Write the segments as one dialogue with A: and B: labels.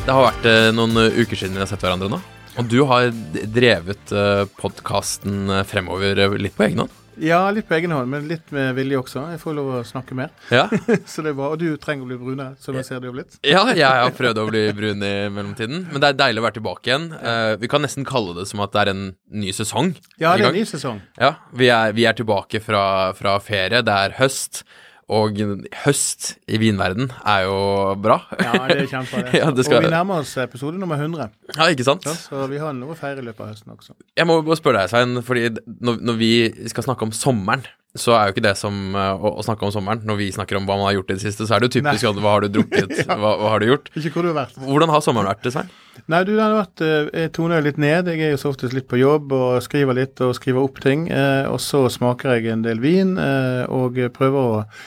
A: Det har vært eh, noen eh, uker siden vi har sett hverandre nå. Og du har drevet uh, podkasten fremover eh, litt på egen hånd.
B: Ja, litt på egen hånd, men litt med vilje også. Jeg får lov å snakke mer.
A: Ja.
B: Så det er bra. Og du trenger å bli brunere, som jeg ser du har blitt.
A: ja, jeg har prøvd å bli brun i mellomtiden. Men det er deilig å være tilbake igjen. Uh, vi kan nesten kalle det som at det er en ny sesong.
B: Ja, det er en ny sesong.
A: Ja, vi er, vi er tilbake fra, fra ferie. Det er høst. Og høst i vinverden er jo bra.
B: Ja, det er kjempebra. det.
A: Ja, det skal-
B: Og vi nærmer oss episode nummer 100,
A: Ja, ikke sant?
B: så, så vi har noe å feire i løpet av høsten også.
A: Jeg må bare spørre deg, Svein, fordi når, når vi skal snakke om sommeren, så er jo ikke det som uh, å, å snakke om sommeren. Når vi snakker om hva man har gjort i det siste, så er det jo typisk at hva har du drukket, hva, hva har du gjort?
B: Ikke hvor du har vært.
A: Hvordan har sommeren vært, Svein?
B: Nei, du, den har vært eh, Jeg toner litt ned. Jeg er jo så oftest litt på jobb og skriver litt og skriver opp ting. Eh, og så smaker jeg en del vin eh, og prøver å eh,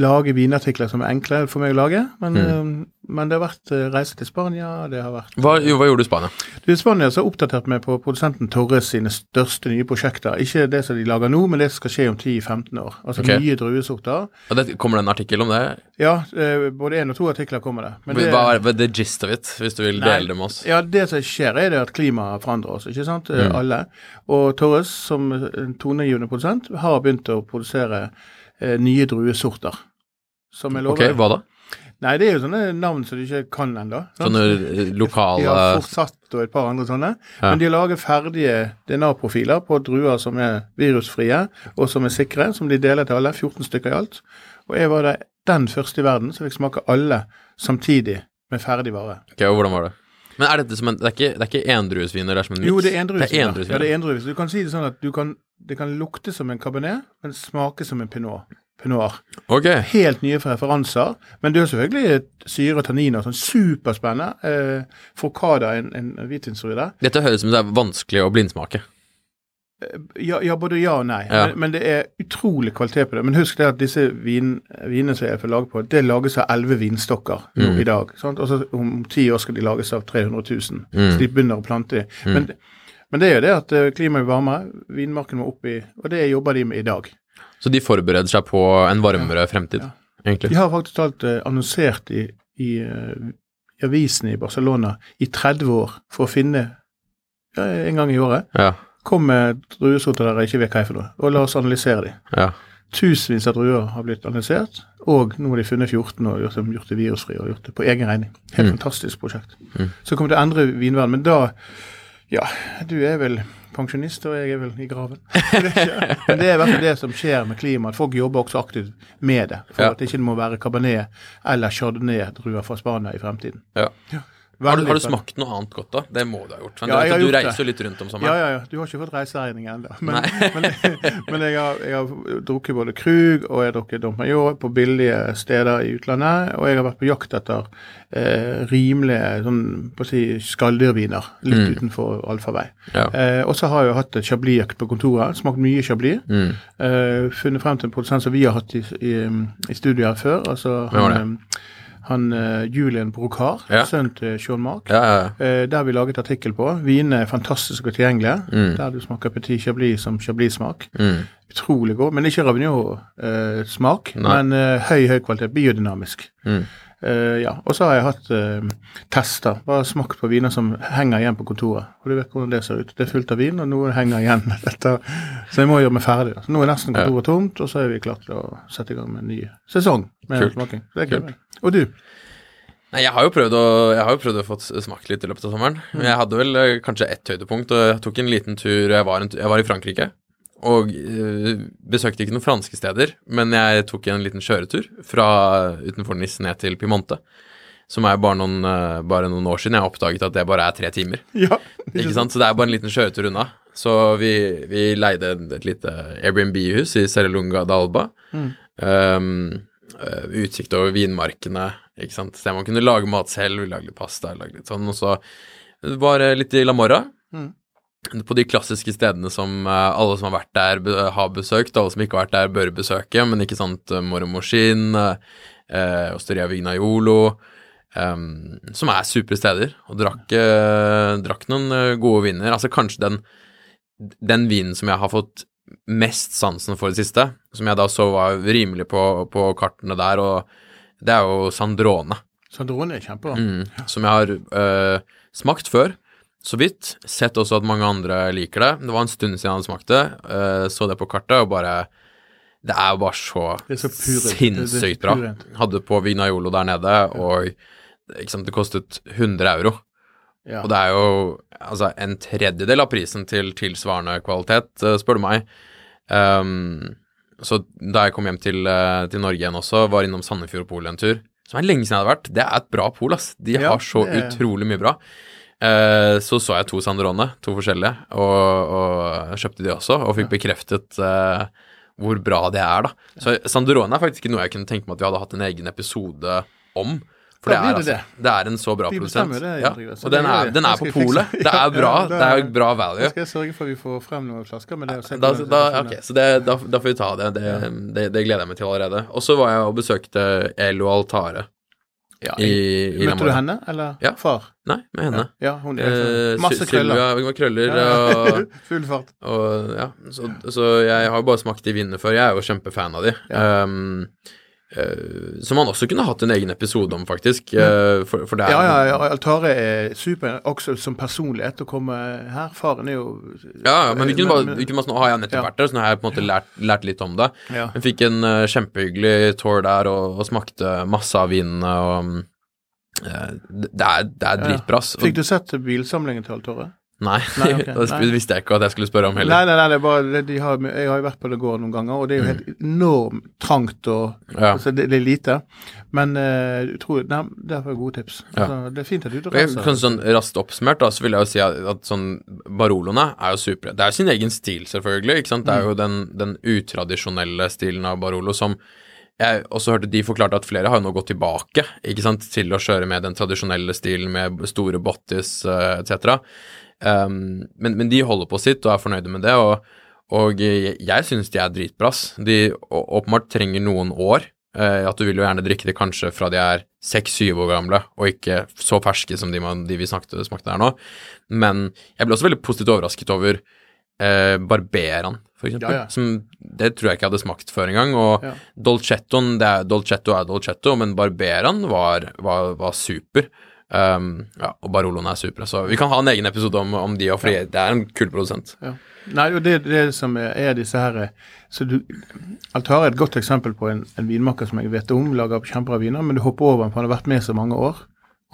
B: lage vinartikler som er enkle for meg å lage. Men, eh, men det har vært eh, reise til Spania, det har vært
A: Hva, jo, hva gjorde du i Spania?
B: Du, I Spania så har vi på produsenten Torres sine største nye prosjekter. Ikke det som de lager nå, men det som skal skje om 10-15 år. Altså
A: okay.
B: nye druesorter.
A: Og det, kommer det en artikkel om det?
B: Ja, eh, både én og to artikler kommer det. Men det
A: hva er the gist of it, hvis du vil
B: Nei.
A: dele det med oss?
B: Ja, det som skjer, er det at klimaet forandrer oss, ikke sant? Eh,
A: Mm.
B: Alle. Og Torres, som en toneangivende produsent, har begynt å produsere eh, nye druesorter. Som jeg
A: Ok,
B: lover.
A: hva da?
B: Nei, det er jo sånne navn som du ikke kan ennå.
A: Sånne eh, lokale
B: De har fortsatt og et par andre sånne.
A: Ja.
B: Men de har laget ferdige DNA-profiler på druer som er virusfrie og som er sikre, som de deler til alle. 14 stykker i alt. Og jeg var da den første i verden som fikk smake alle samtidig med ferdig vare.
A: Ok, og hvordan var det? Men er dette som en Det er ikke, det er ikke endruesviner, det er som en miks?
B: Jo, det er endruesvin.
A: Det er
B: Ja, det er endruesvin. Du kan si det sånn at du kan, det kan lukte som en cabernet, men smake som en pinot. Pinot.
A: Okay.
B: Helt nye referanser, men det er selvfølgelig syre og tanniner. Sånn superspennende. Eh, Forcada, en, en hvitvinsrue der.
A: Dette høres ut som det er vanskelig å blindsmake.
B: Ja, ja, både ja og nei.
A: Ja.
B: Men, men det er utrolig kvalitet på det. Men husk det at disse vin, vinene som jeg får lage på, det lages av elleve vinstokker
A: Mm.
B: i dag. Sant? Og så om ti år skal de lages av 300 000.
A: Mm.
B: Så de begynner å plante de. Men, men det er jo det at eh, klimaet blir varmere, vinmarken må opp i Og det jobber de med i dag.
A: Så de forbereder seg på en varmere fremtid,
B: Ja.
A: egentlig.
B: De har faktisk talt eh, annonsert i, i, eh, i avisene i Barcelona i 30 år for å finne ja, en gang i året.
A: Ja.
B: Kom med druesorter dere ikke vet hva er for noe, og la oss analysere de.
A: ja.
B: Tusenvis av druer har blitt analysert, og nå har de funnet 14 og gjort, gjort det virusfri og gjort det på egen regning. Helt
A: Mm.
B: fantastisk prosjekt.
A: Mm.
B: Så kommer det å endre vinverden, men da Ja, du er vel pensjonist, og jeg er vel i graven. Men det er i hvert fall det som skjer med klimaet. Folk jobber også aktivt med det, for
A: Ja.
B: at det ikke må være cabernet eller chardonnay-druer fra Spania i fremtiden.
A: Ja. Ja. Har du, har du smakt noe annet godt, da? Det må du ha gjort. Men
B: Ja,
A: du, vet, du reiser jo litt rundt om
B: Ja,
A: sommeren.
B: ja, ja. Du har ikke fått reiseregning ennå. Men, men, men jeg, har, jeg har drukket både Krug og jeg har drukket Dom på billige steder i utlandet. Og jeg har vært på jakt etter eh, rimelige sånn, på å si, skalldyrviner litt
A: Mm.
B: utenfor allfarvei.
A: Ja.
B: Eh, og så har jeg hatt et chablis-jakt på kontoret. Smakt mye chablis.
A: Mm.
B: Eh, funnet frem til en produsent som vi har hatt i, i, i studio her før. Altså han, eh, han eh, Julian Brokar,
A: Ja.
B: sønnen til Sean Mark.
A: Ja, ja, ja.
B: Eh, der vi laget artikkel på. Vinene er fantastiske og tilgjengelige.
A: Mm.
B: Der du smaker petit chablis som chablis-smak.
A: Mm.
B: Utrolig god, men ikke Ravignon-smak.
A: Nei.
B: men eh, høy, høy kvalitet. Biodynamisk.
A: Mm.
B: Eh, ja, Og så har jeg hatt uh, tester. Bare smakt på viner som henger igjen på kontoret. Og du vet hvordan det ser ut. Det er fullt av vin, og noe henger igjen. Dette. Så jeg må gjøre meg ferdig. Så nå er nesten kontoret tomt, og så er vi klart til å sette i gang med en ny sesong med
A: Kult.
B: smaking. Så det er kult. Og du?
A: Nei, jeg har jo prøvd å, jeg har jo prøvd å få smakt litt i løpet av sommeren. Men jeg hadde vel eh, kanskje ett høydepunkt, og jeg tok en liten tur Jeg var, en, jeg var i Frankrike. Og eh, besøkte ikke noen franske steder, men jeg tok en liten kjøretur fra utenfor Nis ned til Piemonte. som er bare noen, eh, bare noen år siden jeg oppdaget at det bare er tre timer.
B: Ja,
A: Ikke sant? Så det er bare en liten kjøretur unna. Så vi, vi leide et lite Airbnb-hus i Serrelunga d'Alba.
B: Mm.
A: Um, utsikt over vinmarkene, ikke sant. Så man kunne lage mat selv, vi lagde litt pasta, lagde litt sånn. Og så var det litt i La Morra.
B: Mm.
A: På de klassiske stedene som eh, alle som har vært der, har besøkt. Alle som ikke har vært der, bør besøke, men ikke sant. Moromoshin, eh, Osteria Vignaiolo, em, som er supre steder. Og drakk, eh, drakk noen eh, gode viner. Altså kanskje den, den vinen som jeg har fått mest sansen for det siste, som jeg da så var rimelig på, på kartene der, og det er jo Sandrone.
B: Sandrone er kjempebra.
A: Mm, som jeg har øh, smakt før, så vidt. Sett også at mange andre liker det. Det var en stund siden jeg hadde smakt det. Uh, så det på kartet, og bare Det er jo bare så,
B: så
A: sinnssykt bra. Hadde på Vignaiolo der nede, og sant, det kostet 100 euro.
B: Ja.
A: Og det er jo altså en tredjedel av prisen til tilsvarende kvalitet, eh, spør du meg. Um, så da jeg kom hjem til, eh, til Norge igjen også, var innom Sandefjord Pol en tur, som er lenge siden jeg hadde vært, det er et bra pol, ass. De
B: Ja,
A: har så
B: det
A: utrolig mye bra. Eh, så så jeg to Sandrone, to forskjellige, og, og kjøpte de også, og fikk bekreftet eh, hvor bra det er, da. Så Sandrone er faktisk ikke noe jeg kunne tenke meg at vi hadde hatt en egen episode om. For det er, altså, det er en så bra produsent.
B: det,
A: ja. Og den er, den er på polet. Det er bra. Det er bra value.
B: Da skal jeg sørge for at vi får frem noen flasker med det.
A: Da, så det, da, da får vi ta det. Det, det. det gleder jeg meg til allerede. Og så var jeg og besøkte Elo Altare
B: Ja,
A: i, i
B: Møtte du henne, eller
A: Ja.
B: far?
A: Nei, med henne.
B: Ja, hun
A: Eh,
B: sånn- masse
A: krøller. Sylvia
B: krøller. Ja,
A: og,
B: Full fart.
A: og ja. Så, så jeg har jo bare smakt de vinene før. Jeg er jo kjempefan av de. Um, som han også kunne hatt en egen episode om, faktisk. eh, for, for det
B: Ja, ja, ja, Altare er super, også som personlighet å komme her. Faren er jo
A: Ja, ja, men vi kunne bare, vi kunne bare sånn, har jeg nettopp
B: Ja.
A: vært der, så nå har jeg på en måte lært, lært litt om det.
B: Ja.
A: Jeg fikk en uh, kjempehyggelig tour der og, og smakte masse av vinene og eh, det, er, det er dritbra.
B: Fikk du sett bilsamlingen til Altore?
A: Nei,
B: Nei, okay,
A: det
B: nei.
A: visste jeg ikke at jeg skulle spørre om heller.
B: Nei, nei, nei, det er bare, har, jeg har jo vært på det gården noen ganger, og det er jo helt enormt trangt og
A: Mm. Ja.
B: altså, det, det er lite. Men uh, tror, nei, det er gode tips.
A: Ja.
B: Altså, det er fint at du
A: Og jeg,
B: reiser.
A: sånn raskt oppsummert, da, så vil jeg jo si at, at sånn Baroloene er jo supre. Det er jo sin egen stil, selvfølgelig. ikke sant? Det er jo den, den utradisjonelle stilen av Barolo som jeg også hørte de forklarte at flere har jo nå gått tilbake ikke sant, til å kjøre med den tradisjonelle stilen med store bottis uh, etc. Um, men, men de holder på sitt og er fornøyde med det, og, og jeg, jeg syns de er dritbra. De åpenbart trenger noen år. Uh, at du vil jo gjerne drikke det kanskje fra de er seks-syv år gamle, og ikke så ferske som de, man, de vi snakket, smakte her nå. Men jeg ble også veldig positivt overrasket over uh, Barberan, for eksempel.
B: Ja, ja.
A: Som, det tror jeg ikke jeg hadde smakt før engang. Og
B: Ja.
A: Dolcettoen, det er, Dolcetto er Dolcetto, men Barberan var, var, var super. Um, ja, og Baroloen er super. Så vi kan ha en egen episode om, om de òg, for det er en kul produsent.
B: Ja. Nei, og det, det som er, disse her så du, Altare er et godt eksempel på en, en vinmaker som jeg vet om, lager kjempebra viner, men du hopper over den, for han har vært med så mange år.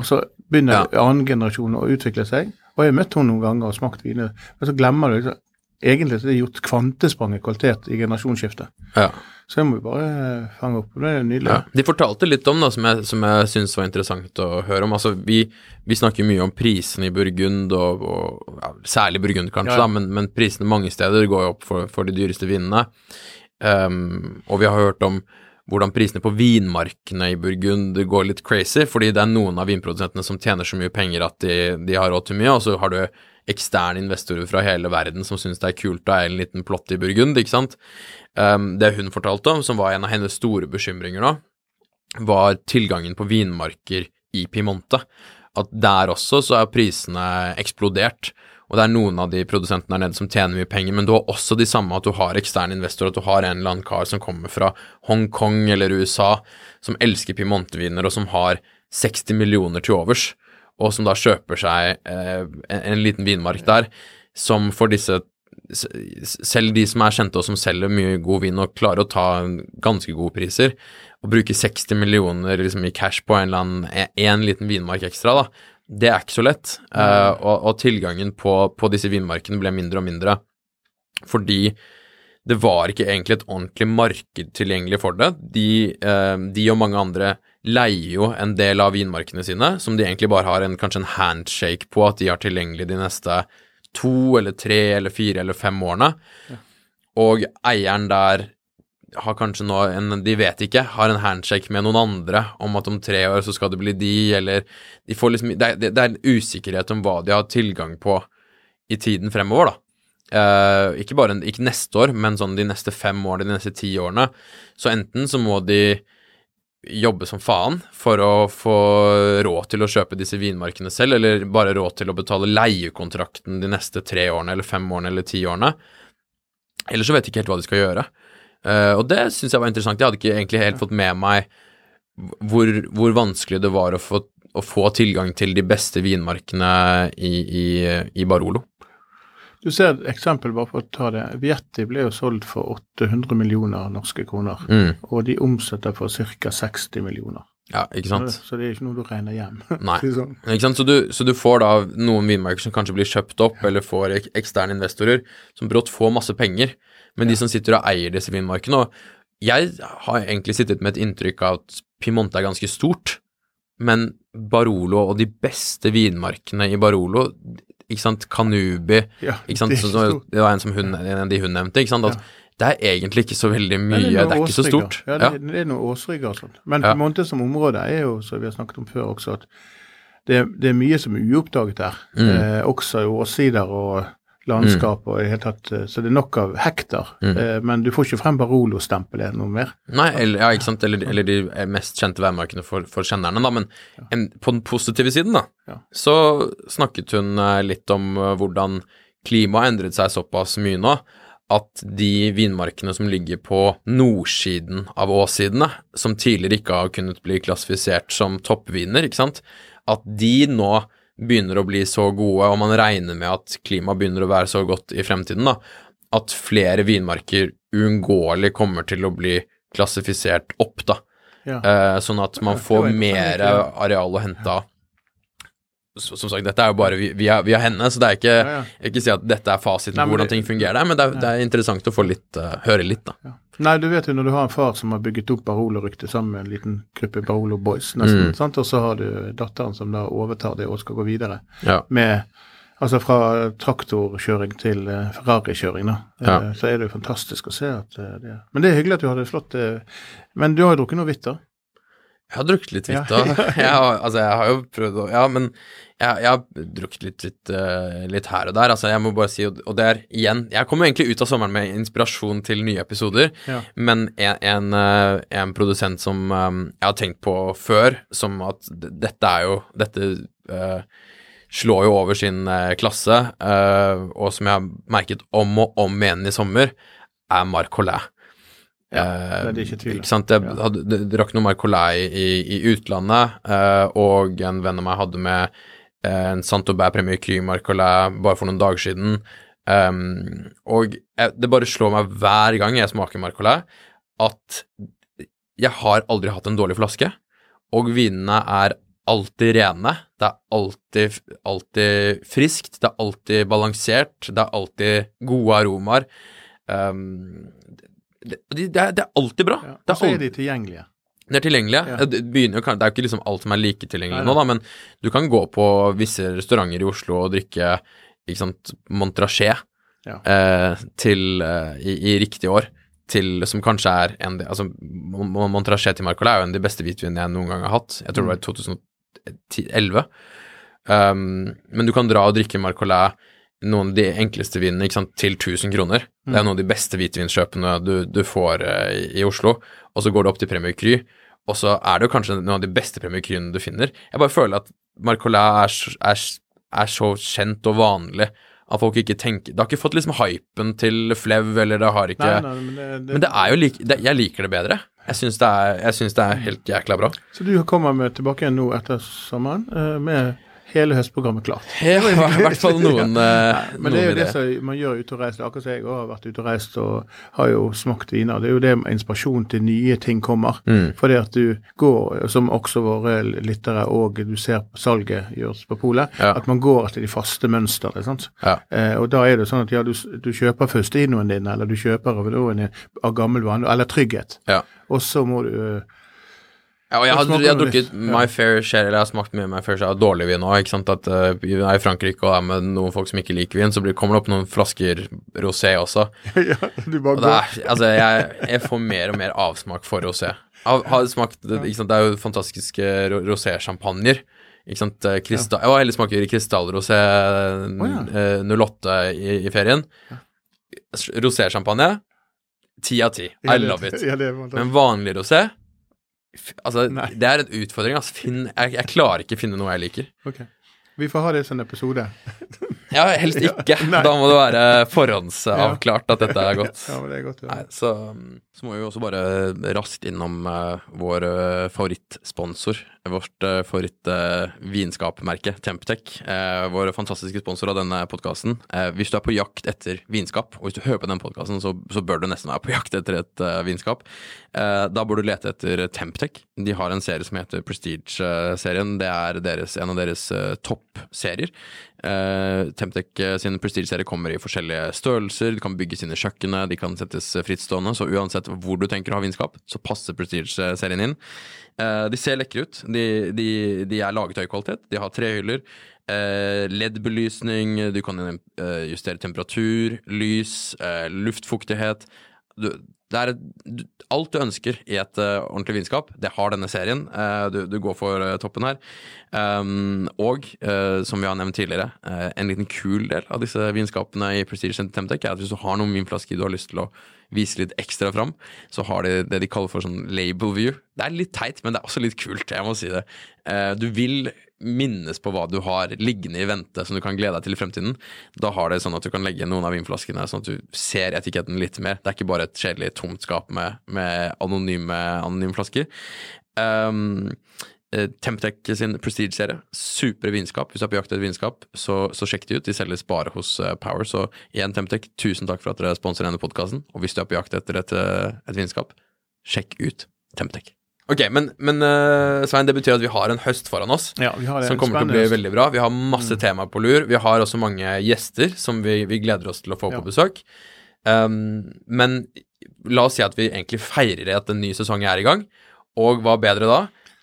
B: Og så begynner
A: Ja.
B: annen generasjon å utvikle seg. Og jeg har møtt henne noen ganger og smakt viner, men så glemmer du liksom Egentlig så er det gjort kvantesprang i kvalitet i generasjonsskiftet.
A: Ja.
B: Så jeg må jo bare fange opp. Det nydelig.
A: Ja. De fortalte litt om, da, som jeg, som jeg syns var interessant å høre om. Altså, vi, vi snakker mye om prisene i Burgund, og, og ja, særlig Burgund kanskje,
B: ja.
A: da, men, men prisene mange steder går jo opp for, for de dyreste vinene. Um, og vi har hørt om hvordan prisene på vinmarkene i Burgund går litt crazy, fordi det er noen av vinprodusentene som tjener så mye penger at de, de har råd til mye, og så har du eksterne investorer fra hele verden som syns det er kult å eie en liten plott i Burgund, ikke sant. Um, det hun fortalte om, som var en av hennes store bekymringer nå, var tilgangen på vinmarker i Piemonte. At der også så er prisene eksplodert. Og det er noen av de produsentene der nede som tjener mye penger, men du har også de samme at du har eksterne investorer, at du har en eller annen kar som kommer fra Hongkong eller USA, som elsker Piemonte-viner, og som har 60 millioner til overs, og som da kjøper seg eh, en, en liten vinmark der, som for disse selv de som er kjente og som selger mye god vin og klarer å ta ganske gode priser, å bruke 60 millioner liksom, i cash på en eller annen en liten vinmark ekstra, da, det er ikke så lett. Eh, og, og tilgangen på, på disse vinmarkene ble mindre og mindre fordi det var ikke egentlig et ordentlig marked tilgjengelig for det. De, eh, de og mange andre leier jo en del av vinmarkene sine, som de egentlig bare har en, kanskje en handshake på at de har tilgjengelig de neste to eller tre eller fire eller fem årene. Og eieren der har kanskje nå en De vet ikke, har en handshake med noen andre om at om tre år så skal det bli de, eller De får liksom Det, det, det er en usikkerhet om hva de har tilgang på i tiden fremover, da. Eh, ikke bare ikke neste år, men sånn de neste fem årene, de neste ti årene. Så enten så må de jobbe som faen for å få råd til å kjøpe disse vinmarkene selv, eller bare råd til å betale leiekontrakten de neste tre årene, eller fem årene, eller ti årene. Eller så vet de ikke helt hva de skal gjøre. Uh, og det syns jeg var interessant. Jeg hadde ikke egentlig helt fått med meg hvor, hvor vanskelig det var å få, å få tilgang til de beste vinmarkene i, i, i Barolo.
B: Du ser et eksempel, bare for å ta det. Vietti ble jo solgt for 800 millioner norske kroner.
A: Mm.
B: Og de omsetter for ca. 60 millioner.
A: Ja, ikke sant?
B: Så det er ikke noe du regner hjem.
A: Nei.
B: Sånn.
A: Ikke sant? Så, du, så du får da noen vinmarker som kanskje blir kjøpt opp, eller får ek eksterne investorer, som brått får masse penger, men de som sitter og eier disse vinmarkene og Jeg har egentlig sittet med et inntrykk av at Piemonte er ganske stort, men Barolo og de beste vinmarkene i Barolo, ikke sant, Kanubi
B: Ja,
A: ikke sant,
B: det er
A: så. Det var en som hun, en av de hun nevnte, ikke sant, at det er egentlig ikke så veldig mye,
B: Nei,
A: det er, ikke så stort.
B: Ja, det, det er noen åsrygger og sånt. Men
A: Ja.
B: Monte som område er jo, som vi har snakket om før også, at det, det er mye som er uoppdaget her.
A: Mm.
B: Eh, også åssider og landskap og i hele tatt. eh, Så det er nok av hektar.
A: Mm.
B: Eh, men du får ikke frem Barolo-stempelet noe mer.
A: Nei, eller, ja, ikke sant, eller, eller de mest kjente værmarkene for, for kjennerne, da, men en, på den positive siden, da,
B: Ja.
A: så snakket hun eh, litt om hvordan klimaet har endret seg såpass mye nå, at de vinmarkene som ligger på nordsiden av åssidene, som tidligere ikke har kunnet bli klassifisert som toppviner, ikke sant, at de nå begynner å bli så gode, og man regner med at klimaet begynner å være så godt i fremtiden, da, at flere vinmarker uunngåelig kommer til å bli klassifisert opp, da.
B: Ja.
A: Eh, sånn at man får mer areal å hente av. Som sagt, dette er jo bare via, via henne, så det er ikke
B: Ja, ja.
A: Ikke si at dette er fasiten på hvordan ting fungerer der, men det er, det er interessant å få litt, uh, høre litt, da.
B: Ja. Nei, du vet jo når du har en far som har bygget opp Barolo-ryktet sammen med en liten gruppe Barolo Boys, nesten,
A: Mm.
B: sant? og så har du datteren som da overtar det og skal gå videre.
A: Ja.
B: med Altså fra traktorkjøring til uh, Ferrari-kjøring, da.
A: Ja.
B: Uh, Så er det jo fantastisk å se at uh, det Men det er hyggelig at du hadde flott eh, Men du har jo drukket noe hvitt, da?
A: Jeg har drukket litt hvitt òg. Ja. altså, jeg har jo prøvd å Ja, men jeg, jeg har drukket litt, litt, eh, litt her og der. Altså, jeg må bare si, og og det er igjen Jeg kommer egentlig ut av sommeren med inspirasjon til nye episoder,
B: Ja.
A: men en, en, eh, en produsent som eh, jeg har tenkt på før, som at dette er jo Dette uh, slår jo over sin klasse, og som jeg har merket om og om igjen i sommer, er Marc Collet.
B: Ja,
A: Eh,
B: det er det ikke tvil.
A: Ikke sant? Jeg
B: Ja.
A: hadde, d- drakk noe Marcolai i, i utlandet, eh, og en venn av meg hadde med eh, en Saint-Aubert Premier Cry Marcolai bare for noen dager siden. Um, og jeg, det bare slår meg hver gang jeg smaker Marcolai, at jeg har aldri hatt en dårlig flaske, og vinene er alltid rene. Det er alltid, alltid friskt, det er alltid balansert, det er alltid gode aromaer. Um, det, det, det, er, alltid bra.
B: Ja. Og så er de tilgjengelige.
A: det er tilgjengelige.
B: Ja.
A: Det, begynner det er jo ikke liksom alt som er like tilgjengelig nå, da, men du kan gå på visse restauranter i Oslo og drikke ikke sant, Montrachet
B: Ja.
A: eh, til, eh, i, i riktig år, til, som kanskje er en Altså, Mon- Mon- Montrachet til Marcola er jo en av de beste hvitvinene jeg noen gang har hatt. Jeg tror det var i 2011. Um, men du kan dra og drikke Marcolai, noen av de enkleste vinene, ikke sant, til 1000 kroner. Det er noen av de beste hvitvinskjøpene du, du får eh, i, Oslo. Og så går du opp til Premier Cry, og så er det jo kanskje noen av de beste Premier Cryene du finner. Jeg bare føler at Marcolas er, er, er så kjent og vanlig at folk ikke tenker Det har ikke fått liksom hypen til Flev, eller det har ikke
B: Nei, nei, men det, det,
A: Men det er jo like det, Jeg liker det bedre. Jeg syns det, det er helt jækla bra.
B: Så du kommer med tilbake igjen nå etter sommeren eh, med hele høstprogrammet klart?
A: Ja, i hvert fall noen, ja.
B: Men det er jo det som man gjør ute og reiser. Akkurat som jeg har vært ute og reist og har jo smakt viner. Det er jo det inspirasjon til nye ting kommer.
A: Mm.
B: Fordi at du går, som også våre lyttere og du ser salget gjøres på polet,
A: Ja.
B: at man går etter de faste mønstrene. sant?
A: Ja.
B: Eh, og da er det sånn at ja, du, du kjøper førsteinoen din, eller du kjøper av, av gammel vane, eller trygghet.
A: Ja.
B: Og så må du eh,
A: Ja, og jeg har, jeg har drukket my fair share, eller jeg har smakt mye my fair share av dårlig vin òg. At uh, vi er i Frankrike og er med noen folk som ikke liker vin, så blir, kommer det opp noen flasker rosé også.
B: ja, du bare
A: Og er, altså, jeg, jeg får mer og mer avsmak for rosé. Har, har smakt, sant, Det er jo fantastiske ro- rosé-sjampanjer. Ikke sant, Kristall, krystall, Jeg var heller smaker krystallrosé
B: ja.
A: eh, 08 i, i ferien. Rosé-sjampanje, ti av ti. I love it.
B: Ja.
A: Men vanlig rosé Altså,
B: Nei.
A: det er en utfordring. Altså. Finn, jeg, jeg klarer ikke å finne noe jeg liker.
B: Okay. Vi får ha det som en episode.
A: Ja, helst ikke.
B: Ja,
A: da må det være forhåndsavklart at dette er godt.
B: Ja, men det er godt ja.
A: Nei, så, så må vi også bare raskt innom uh, vår eh, favorittsponsor. Vårt uh, favorittvinskapmerke, uh, Temptec. Uh, vår fantastiske sponsor av denne podkasten. hvis du er på jakt etter vinskap, og hvis du hører på den podkasten, så, så bør du nesten være på jakt etter et eh, vinskap. Da bør du lete etter Temptec. De har en serie som heter Prestige-serien. Det er deres, en av deres toppserier. Uh, Temtec eh, sin Prestige-serie kommer i forskjellige størrelser, de kan bygges inn i kjøkkenet, de kan settes eh, frittstående, så uansett hvor du tenker å ha vinskap, så passer Prestige-serien inn. Uh, de ser lekre ut, de, de, de er laget høy kvalitet, de har tre hyller. eh, LED-belysning, du kan justere temperatur, lys, luftfuktighet. Du, det er alt du ønsker i et uh, ordentlig vinskap, det har denne serien. Uh, du, du går for uh, toppen her. Um, og som vi har nevnt tidligere, en liten kul del av disse vinskapene i Prestige Center Temtec er at hvis du har noen vinflasker du har lyst til å vise litt ekstra fram, så har de det de kaller for sånn label view. Det er litt teit, men det er også litt kult, jeg må si det. Du vil minnes på hva du har liggende i vente som du kan glede deg til i fremtiden. Da har det sånn at du kan legge noen av vinflaskene sånn at du ser etiketten litt mer. Det er ikke bare et kjedelig tomt skap med, med anonyme, anonyme flasker. Um, eh, sin Prestige-serie. Supre vinskap. Hvis du er på jakt etter vinskap, så, så sjekk de ut. De selges bare hos eh, Power. Så igjen, Temptec, tusen takk for at dere sponser denne podkasten. Og hvis du er på jakt etter et, eh, et vinskap, sjekk ut Temptec. Ok, men, men uh, Svein, det betyr at vi har en høst foran oss.
B: Ja, vi har.
A: Som kommer til å bli veldig bra. Vi har masse temaer på lur. Vi har også mange gjester som vi, vi gleder oss til å få
B: Ja.
A: på besøk. Um, men la oss si at vi egentlig feirer at en ny sesong er i gang. Og hva bedre da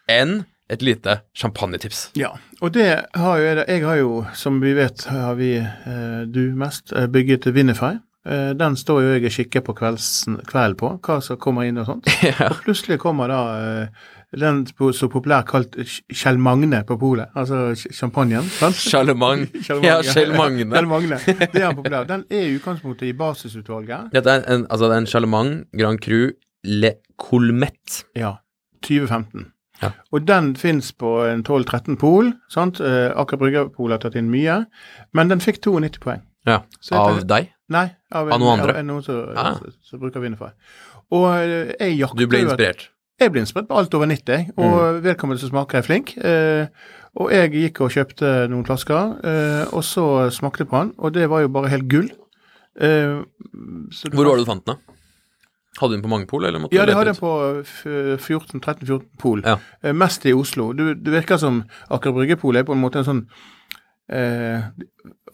A: enn et lite champagnetips?
B: Ja, og det har jo jeg, jeg har jo, som vi vet, har vi, eh, du mest, eh, bygget Winify. Eh, den står jo jeg og kikker på kvelden kveld på, hva som kommer inn og sånt.
A: Ja.
B: Og plutselig kommer da eh, den på- så populært kalt Kjell Magne på polet, altså ch- champagnen. sant?
A: Charlemagne. Ja. Kjell Magne.
B: Kjell Magne. Det er populær. Den er i utgangspunktet i basisutvalget.
A: Dette er en, altså det er en Charlemagne Grand Cru Le Colmette.
B: Ja. 2015.
A: Ja.
B: Og den fins på en 12-13 pol. sant? Eh, Aker Brygge-pol har tatt inn mye. Men den fikk 92 poeng.
A: Ja. Av deg?
B: Nei, av,
A: Av noen andre?
B: Av noen som,
A: Ah.
B: bruker Vinify. Og eh, jeg jakter
A: Du ble inspirert?
B: Jeg ble inspirert på alt over 90, og
A: Mm.
B: vedkommende som smaker er flink. Eh, og jeg gikk og kjøpte noen flasker, eh, og så smakte jeg på den, og det var jo bare helt gull. Eh, så
A: Hvor var det du fant den? da? Hadde du den på mange pol, eller måtte
B: Ja, det hadde den på f- 14, 13-14 pol.
A: Ja.
B: Eh, mest i Oslo. Du, det virker som Aker Brygge-polet er på en måte en sånn eh,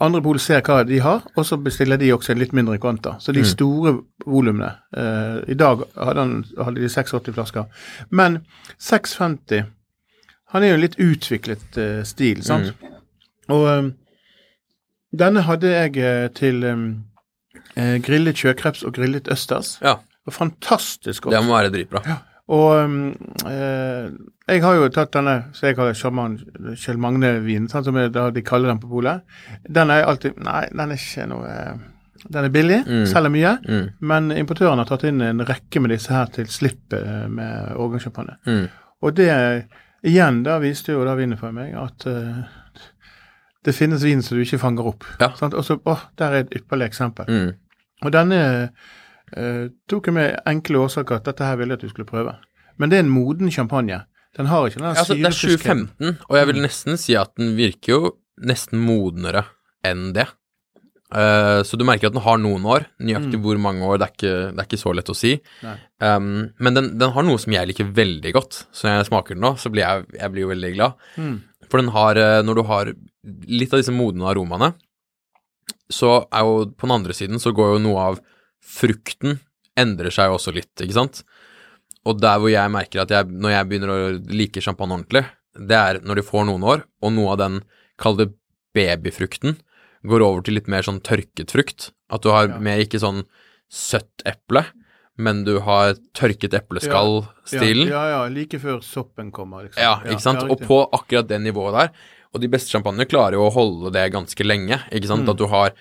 B: Andre pol ser hva de har, og så bestiller de også en litt mindre kvanta. Så de
A: Mm.
B: store volumene eh, I dag hadde, han, hadde de 86 flasker. Men 650 Han er jo en litt utviklet eh, stil, sant?
A: Mm.
B: Og eh, denne hadde jeg eh, til eh, grillet sjøkreps og grillet østers.
A: Ja,
B: Og fantastisk godt.
A: det må være dritbra.
B: Og um, eh, jeg har jo tatt denne som jeg kaller sjaman Kjell Magne-vinen, sånn som jeg, de kaller den på polet. Den er alltid Nei, den er ikke noe eh, Den er billig,
A: Mm.
B: selger mye.
A: Mm.
B: Men importøren har tatt inn en rekke med disse her til slipp eh, med årgangssjampanje.
A: Mm.
B: Og det igjen, da viste jo da vinen for meg at eh, det finnes vin som du ikke fanger opp.
A: Ja.
B: Sant? Og så, åh, der er et ypperlig eksempel.
A: Mm.
B: Og denne eh, tok jeg med enkle årsaker at dette her ville jeg at du skulle prøve. Men det er en moden champagne. Den har ikke den
A: altså, det er
B: syrefriskheten.
A: 2015, og jeg vil nesten si at den virker jo nesten modnere enn det. Uh, så du merker at den har noen år. Nøyaktig hvor mange år, det er ikke, det er ikke så lett å si. Um, men den, den har noe som jeg liker veldig godt. Så når jeg smaker den nå, så blir jeg, jeg blir jo veldig glad.
B: Mm.
A: For den har, eh, når du har litt av disse modne aromaene, så er jo på den andre siden så går jo noe av frukten endrer seg jo også litt, ikke sant? og der hvor jeg merker at jeg, når jeg begynner å like champagne ordentlig, det er når de får noen år, og noe av den, kall det babyfrukten, går over til litt mer sånn tørket frukt. At du har
B: Ja.
A: mer ikke sånn søtt eple, men du har tørket epleskall-stilen.
B: Ja, ja, ja, like før soppen kommer, liksom.
A: Ja, ikke sant? og på akkurat det nivået der, og de beste champagnene klarer jo å holde det ganske lenge, ikke sant?
B: Mm.
A: At du har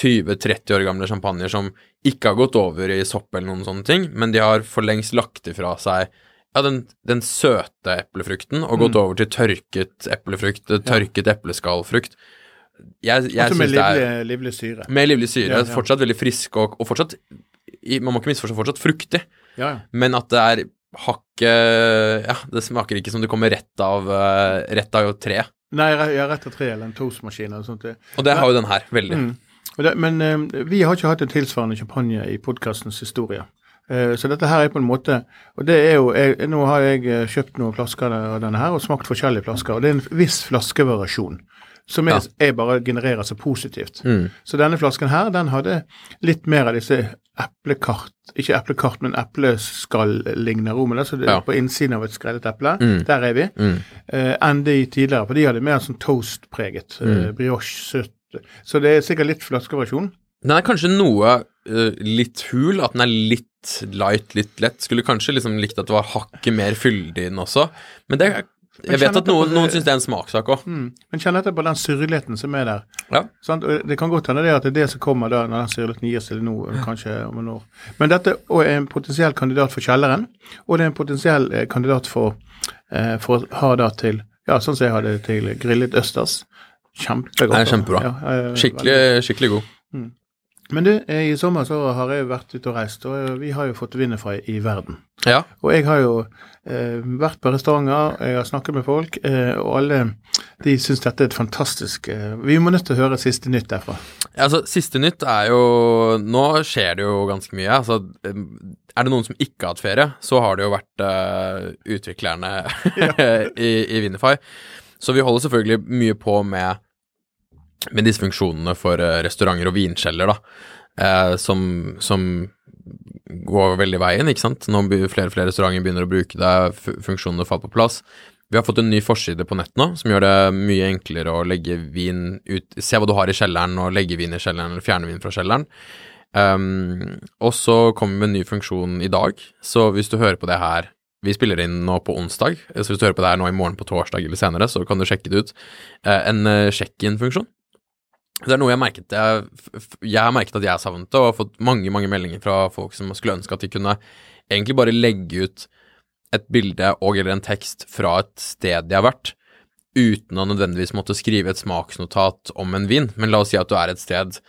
A: 20-30 år gamle champagner som ikke har gått over i sopp eller noen sånne ting, men de har for lengst lagt ifra seg ja, den, den søte eplefrukten og gått
B: Mm.
A: over til tørket eplefrukt, tørket epleskallfrukt. Jeg, jeg
B: Også med
A: det er
B: livlig, livlig syre.
A: med livlig syre,
B: Ja, ja.
A: fortsatt veldig frisk og, og fortsatt Man må ikke misforstå, fortsatt fruktig,
B: Ja, ja.
A: men at det er hakket Ja, det smaker ikke som det kommer rett av, eh, rett av treet.
B: Nei, jeg har rett av tre eller en toastmaskin eller sånt.
A: Og det har jo den her, veldig.
B: Mm. Det, men eh, vi har ikke hatt en tilsvarende champagne i podkastens historie. Eh, så dette her er på en måte Og det er jo jeg, Nå har jeg eh, kjøpt noen flasker av denne her og smakt forskjellige flasker, og det er en viss flaskevariasjon. Som jeg, jeg bare genererer så positivt.
A: Mm.
B: Så denne flasken her, den hadde litt mer av disse eplekart Ikke eplekart, men epleskall-lignende romene. Så det,
A: Ja.
B: på innsiden av et skrellet eple.
A: Mm.
B: Der er vi.
A: Mm.
B: Eh, enn de tidligere. For de hadde mer sånn toast-preget. Eh,
A: Mm.
B: brioche, søtt. Så det er sikkert litt flaskeversjon.
A: Den er kanskje noe uh, litt hul, at den er litt light, litt lett. Skulle kanskje liksom likt at det var hakket mer fyldig i den også, men det er Jeg vet at noen, noen syns det er en smakssak òg.
B: Mm. Men kjenn etter på den syrligheten som er der.
A: Ja.
B: Det kan godt hende det at det er det som kommer da når den syrligheten gir seg nå, kanskje om en år. Men dette er en potensiell kandidat for kjelleren, og det er en potensiell eh, kandidat for, eh, for å ha da til Ja, sånn som jeg hadde til grillet østers. Kjempegodt.
A: Er kjempebra.
B: Ja, veldig.
A: Skikkelig, skikkelig god.
B: Men du, eh, i sommer så har jeg vært ute og reist, og eh, vi har jo fått vinne fra i verden.
A: Ja.
B: Og jeg har jo eh, vært på restauranter, jeg har snakket med folk, eh, og alle de syns dette er et fantastisk eh, Vi må nødt til å høre siste nytt derfra.
A: Altså, siste nytt er jo Nå skjer det jo ganske mye. Altså, er det noen som ikke har hatt ferie, så har det jo vært eh, utviklerne i, i Winify. Så vi holder selvfølgelig mye på med, med disse funksjonene for eh, restauranter og vinkjeller, da. eh, som, som går veldig veien, ikke sant. Nå flere og flere restauranter begynner å bruke det, fu- funksjonene faller på plass. Vi har fått en ny forside på nett nå, som gjør det mye enklere å legge vin ut Se hva du har i kjelleren, og legge vin i kjelleren, eller fjerne vin fra kjelleren. Um, og så kommer vi med en ny funksjon i dag, så hvis du hører på det her Vi spiller inn nå på onsdag, så hvis du hører på det her nå i morgen på torsdag eller senere, så kan du sjekke det ut. Eh, en uh, sjekk-inn-funksjon. Det er noe jeg har merket jeg, jeg har merket at jeg savnet det, og har fått mange mange meldinger fra folk som skulle ønske at de kunne egentlig bare legge ut et bilde og eller en tekst fra et sted de har vært, uten å nødvendigvis måtte skrive et smaksnotat om en vin. Men la oss si at du er et sted,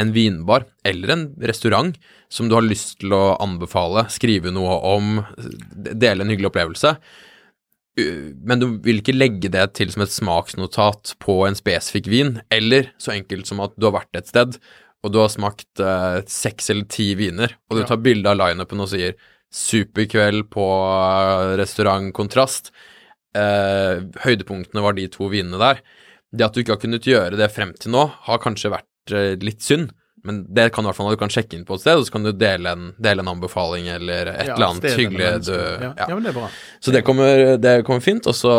A: en vinbar eller en restaurant som du har lyst til å anbefale, skrive noe om, dele en hyggelig opplevelse. Men du vil ikke legge det til som et smaksnotat på en spesifikk vin, eller så enkelt som at du har vært et sted, og du har smakt eh, seks eller ti viner, og du tar bilde av lineupen og sier 'superkveld på eh, restaurant Kontrast', eh, høydepunktene var de to vinene der. Det at du ikke har kunnet gjøre det frem til nå, har kanskje vært eh, litt synd, men det kan i hvert fall du kan sjekke inn på et sted, og så kan du dele en, dele en anbefaling eller et
B: Ja,
A: eller annet hyggelig du
B: ja.
A: ja.
B: ja, men det er bra.
A: Så det kommer, det kommer fint. Og så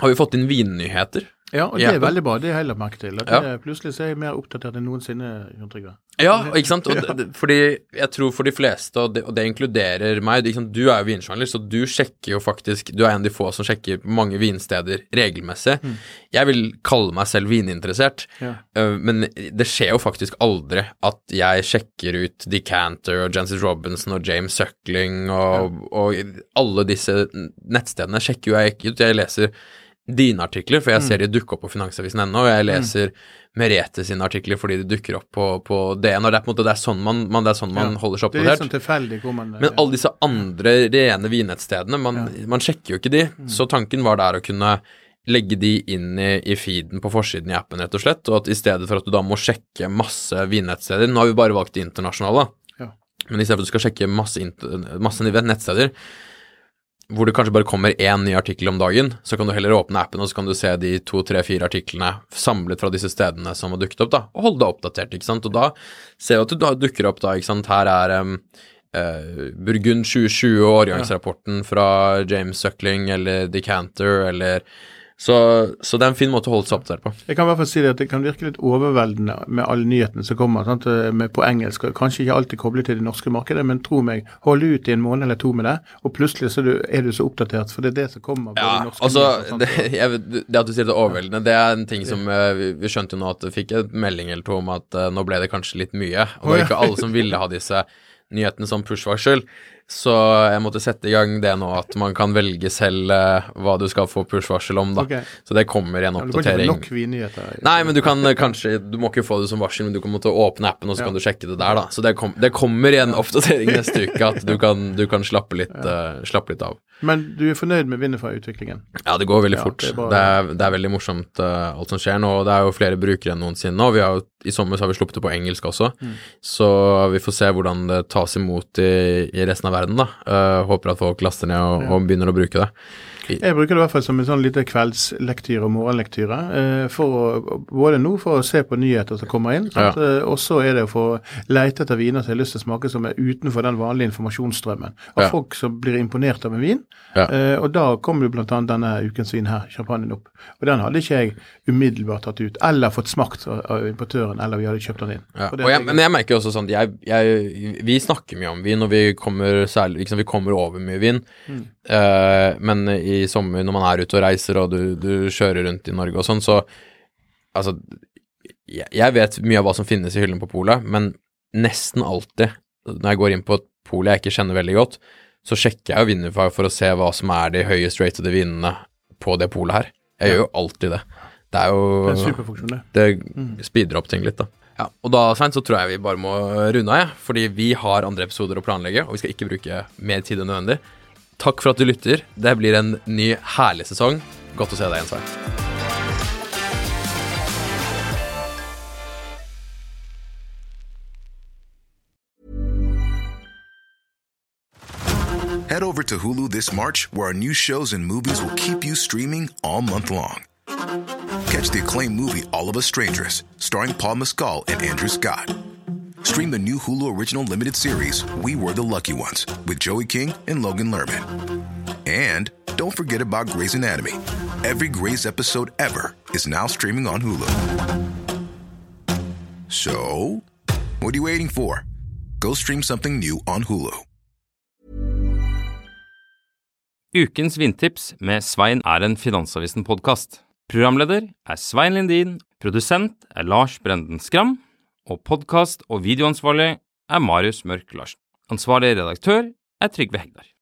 A: har vi fått inn vinnyheter.
B: Ja, og det er veldig bra. Det har jeg lagt merke til.
A: Ja.
B: det, plutselig så er jeg mer oppdatert enn noensinne, Jon Trygve.
A: Ja, ikke sant? Og det, fordi jeg tror for de fleste, og det, og det inkluderer meg? Du er jo vinsjournalist, så du sjekker jo faktisk Du er en av de få som sjekker mange vinsteder regelmessig. Jeg vil kalle meg selv vininteressert,
B: Ja.
A: øh, men det skjer jo faktisk aldri at jeg sjekker ut Decanter og Jancis Robinson og James Suckling og, og alle disse nettstedene sjekker jo jeg ikke ut. Jeg leser dine artikler, for jeg ser de dukke opp på Finansavisen.no, og jeg leser Merete sine artikler fordi de dukker opp på, på DN, og det er på en måte det er sånn man, man, det er sånn man
B: Ja.
A: holder seg
B: Det er litt
A: oppdatert.
B: sånn tilfeldig hvor man
A: Men alle disse andre rene vinnettstedene, man, man sjekker jo ikke de.
B: Mm.
A: Så tanken var der å kunne legge de inn i, i feeden på forsiden i appen, rett og slett, og at i stedet for at du da må sjekke masse vinnettsteder Nå har vi bare valgt de internasjonale,
B: Ja.
A: men i stedet for at du skal sjekke masse, masse nettsteder, hvor det kanskje bare kommer én ny artikkel om dagen, så kan du heller åpne appen, og så kan du se de to, tre, fire artiklene samlet fra disse stedene som har dukket opp, da, og holde deg oppdatert, ikke sant. Og da ser du at du dukker opp, da, ikke sant. Her er um, uh, Burgund 2020 og årgangsrapporten fra James Suckling eller Decanter eller så, så, det er en fin måte å holde seg oppdatert på.
B: Jeg kan i hvert fall si det at det kan virke litt overveldende med alle nyhetene som kommer sant? Med på engelsk. Kanskje ikke alltid koblet til det norske markedet, men tro meg, hold ut i en måned eller to med det, og plutselig så er du så oppdatert, for det er det som kommer.
A: Ja, altså, det, jeg, det, at du sier det er overveldende, det er en ting som uh, vi, vi, skjønte jo nå at vi fikk en melding eller to om at uh, nå ble det kanskje litt mye. Og det var ikke alle som ville ha disse nyhetene som push-varsel. Så jeg måtte sette i gang det nå, at man kan velge selv uh, hva du skal få push-varsel om, da. Okay. Så det kommer i en oppdatering.
B: Ja, du kan ikke nok
A: Nei, men du kan uh, kanskje Du må ikke få det som varsel, men du kan måtte åpne appen, og så ja. kan du sjekke det der, da. Så det, kom, det kommer i en oppdatering neste uke at du kan, du kan slappe, litt, uh, slappe litt av.
B: Men du er fornøyd med Winnerfy-utviklingen?
A: Ja, det går veldig fort. Det er, bare... det, er, det er, veldig morsomt uh, alt som skjer nå. og Det er jo flere brukere enn noensinne. Og vi har, I sommer så har vi sluppet det på engelsk også, mm. så vi får se hvordan det tas imot i, i resten av verden. Da. Uh, håper at folk laster ned og, og begynner å bruke det.
B: Jeg bruker det i hvert fall som en sånn lite kveldslektyre og morgenlektyre. Eh, å, både nå for å se på nyheter som kommer inn, ja. eh, og så er det å få leite etter viner som jeg har lyst til å smake som er utenfor den vanlige informasjonsstrømmen av ja. folk som blir imponert av en vin. Ja. Eh, og da kommer jo bl.a. denne ukens vin her, champagnen, opp. Og den hadde ikke jeg umiddelbart tatt ut, eller fått smakt av, importøren, eller vi hadde kjøpt den inn.
A: Jeg, men jeg merker også sånn jeg, jeg, Vi snakker mye om vin, og vi kommer, særlig, liksom, vi kommer over mye vin. Mm. Uh, men i sommer, når man er ute og reiser og du, du kjører rundt i Norge og sånn, så Altså, jeg vet mye av hva som finnes i hyllene på polet, men nesten alltid når jeg går inn på et pol jeg ikke kjenner veldig godt, så sjekker jeg jo Vinnerfag for å se hva som er de høyest ratede vinene på det polet her. Jeg gjør jo alltid det. Det er jo
B: Det er det.
A: Det mm. speeder opp ting litt, da. Ja, og da Svein, så tror jeg vi bare må runde av, jeg. Fordi vi har andre episoder å planlegge, og vi skal ikke bruke mer tid enn nødvendig. Takk for at du lytter. Det blir en ny, herlig sesong. Godt å se deg igjen, Svein.
C: Head over to Hulu this March, where our new shows and movies will keep you streaming all month long. Catch the acclaimed movie All of Us Strangers, starring Paul Mescal and Andrew Scott. Stream the new Hulu Original Limited series, We Were the Lucky Ones, with Joey King and Logan Lerman. And don't forget about Grey's Anatomy. Every Grey's episode ever is now streaming on Hulu. So, what are you waiting for? Go stream something new on Hulu.
D: Ukens vindtips med Svein er en Finansavisen-podkast. Programleder er Svein Lindin, produsent er Lars Brenden Skram og podkast- og videoansvarlig er Marius Mørk Larsen. Ansvarlig redaktør er Trygve Hegdar.